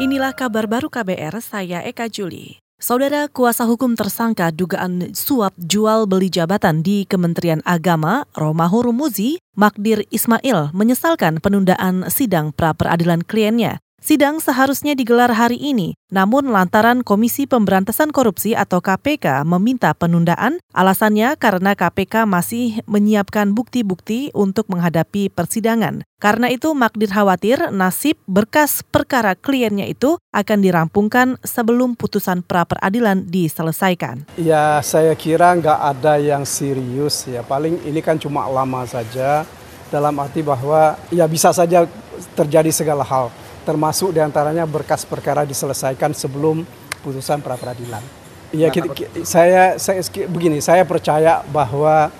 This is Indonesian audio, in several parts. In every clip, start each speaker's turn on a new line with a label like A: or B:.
A: Inilah kabar baru KBR, saya Eka Juli. Saudara kuasa hukum tersangka dugaan suap jual beli jabatan di Kementerian Agama, Romahur Muzi, Magdir Ismail, menyesalkan penundaan sidang pra peradilan kliennya. Sidang seharusnya digelar hari ini, namun lantaran Komisi Pemberantasan Korupsi atau KPK meminta penundaan, alasannya karena KPK masih menyiapkan bukti-bukti untuk menghadapi persidangan. Karena itu Magdir khawatir nasib berkas perkara kliennya itu akan dirampungkan sebelum putusan pra peradilan diselesaikan.
B: Ya saya kira nggak ada yang serius ya, paling ini kan cuma lama saja dalam arti bahwa ya bisa saja terjadi segala hal termasuk di antaranya berkas perkara diselesaikan sebelum putusan pra peradilan. Ya, saya, saya begini, saya percaya bahwa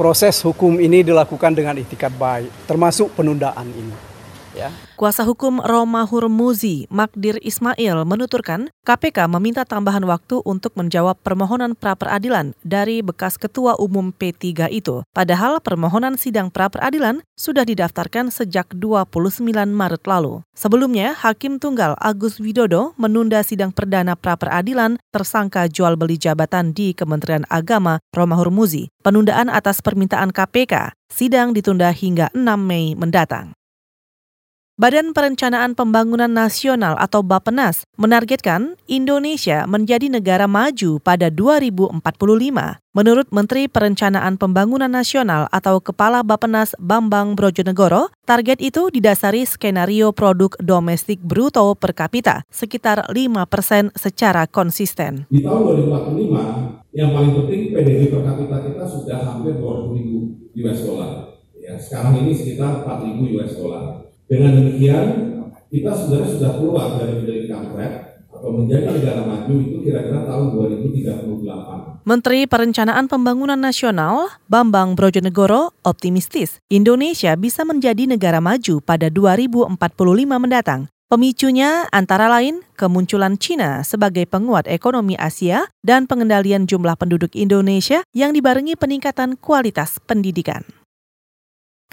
B: proses hukum ini dilakukan dengan itikat baik, termasuk penundaan ini.
A: Ya. Kuasa hukum Roma Hurmuzi, Magdir Ismail, menuturkan KPK meminta tambahan waktu untuk menjawab permohonan pra-peradilan dari bekas Ketua Umum P3 itu. Padahal permohonan sidang pra-peradilan sudah didaftarkan sejak 29 Maret lalu. Sebelumnya, Hakim Tunggal Agus Widodo menunda sidang perdana pra-peradilan tersangka jual beli jabatan di Kementerian Agama Roma Hurmuzi. Penundaan atas permintaan KPK, sidang ditunda hingga 6 Mei mendatang. Badan Perencanaan Pembangunan Nasional atau Bapenas menargetkan Indonesia menjadi negara maju pada 2045. Menurut Menteri Perencanaan Pembangunan Nasional atau Kepala Bapenas Bambang Brojonegoro, target itu didasari skenario produk domestik bruto per kapita sekitar 5 persen secara konsisten.
C: Di tahun 2045, yang paling penting PDB per kapita kita sudah hampir 20 ribu US dollar. Ya, sekarang ini sekitar 4 ribu US dollar dengan demikian, kita sebenarnya sudah keluar dari menjadi kampret atau menjadi negara maju itu kira-kira tahun 2038.
A: Menteri Perencanaan Pembangunan Nasional Bambang Brojonegoro optimistis Indonesia bisa menjadi negara maju pada 2045 mendatang. Pemicunya antara lain kemunculan Cina sebagai penguat ekonomi Asia dan pengendalian jumlah penduduk Indonesia yang dibarengi peningkatan kualitas pendidikan.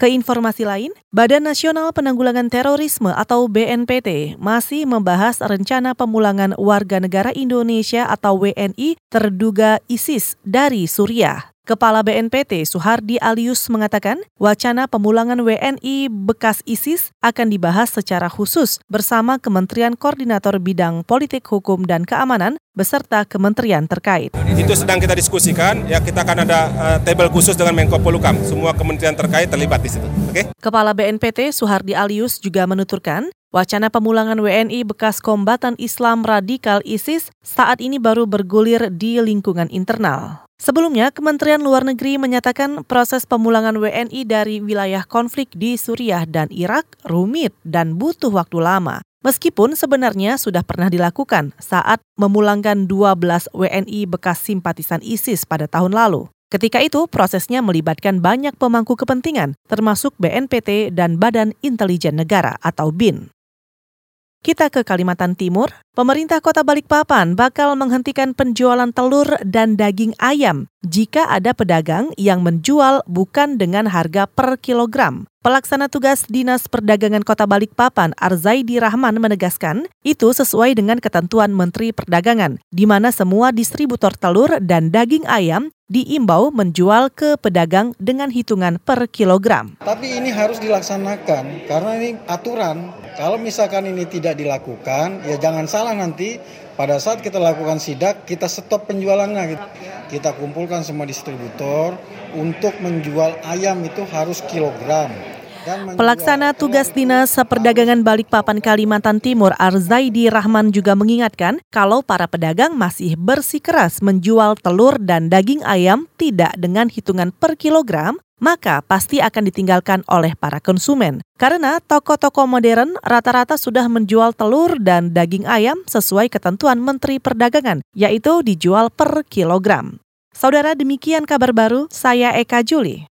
A: Ke informasi lain, Badan Nasional Penanggulangan Terorisme atau BNPT masih membahas rencana pemulangan warga negara Indonesia atau WNI terduga ISIS dari Suriah. Kepala BNPT Suhardi Alius mengatakan, wacana pemulangan WNI bekas ISIS akan dibahas secara khusus bersama Kementerian Koordinator Bidang Politik Hukum dan Keamanan beserta kementerian terkait.
D: Itu sedang kita diskusikan, ya kita akan ada uh, table khusus dengan Menko Polukam. Semua kementerian terkait terlibat di situ. Oke? Okay?
A: Kepala BNPT Suhardi Alius juga menuturkan, Wacana pemulangan WNI bekas kombatan Islam radikal ISIS saat ini baru bergulir di lingkungan internal. Sebelumnya, Kementerian Luar Negeri menyatakan proses pemulangan WNI dari wilayah konflik di Suriah dan Irak rumit dan butuh waktu lama. Meskipun sebenarnya sudah pernah dilakukan saat memulangkan 12 WNI bekas simpatisan ISIS pada tahun lalu. Ketika itu, prosesnya melibatkan banyak pemangku kepentingan, termasuk BNPT dan Badan Intelijen Negara atau BIN. Kita ke Kalimantan Timur, pemerintah kota Balikpapan bakal menghentikan penjualan telur dan daging ayam jika ada pedagang yang menjual bukan dengan harga per kilogram. Pelaksana tugas Dinas Perdagangan Kota Balikpapan, Arzaidi Rahman menegaskan, itu sesuai dengan ketentuan Menteri Perdagangan, di mana semua distributor telur dan daging ayam diimbau menjual ke pedagang dengan hitungan per kilogram.
E: Tapi ini harus dilaksanakan karena ini aturan. Kalau misalkan ini tidak dilakukan, ya jangan salah nanti pada saat kita lakukan sidak, kita stop penjualannya. Kita kumpulkan semua distributor untuk menjual ayam itu harus kilogram.
A: Pelaksana tugas Dinas Perdagangan Balikpapan Kalimantan Timur Arzaidi Rahman juga mengingatkan kalau para pedagang masih bersikeras menjual telur dan daging ayam tidak dengan hitungan per kilogram, maka pasti akan ditinggalkan oleh para konsumen. Karena toko-toko modern rata-rata sudah menjual telur dan daging ayam sesuai ketentuan Menteri Perdagangan, yaitu dijual per kilogram. Saudara demikian kabar baru, saya Eka Juli.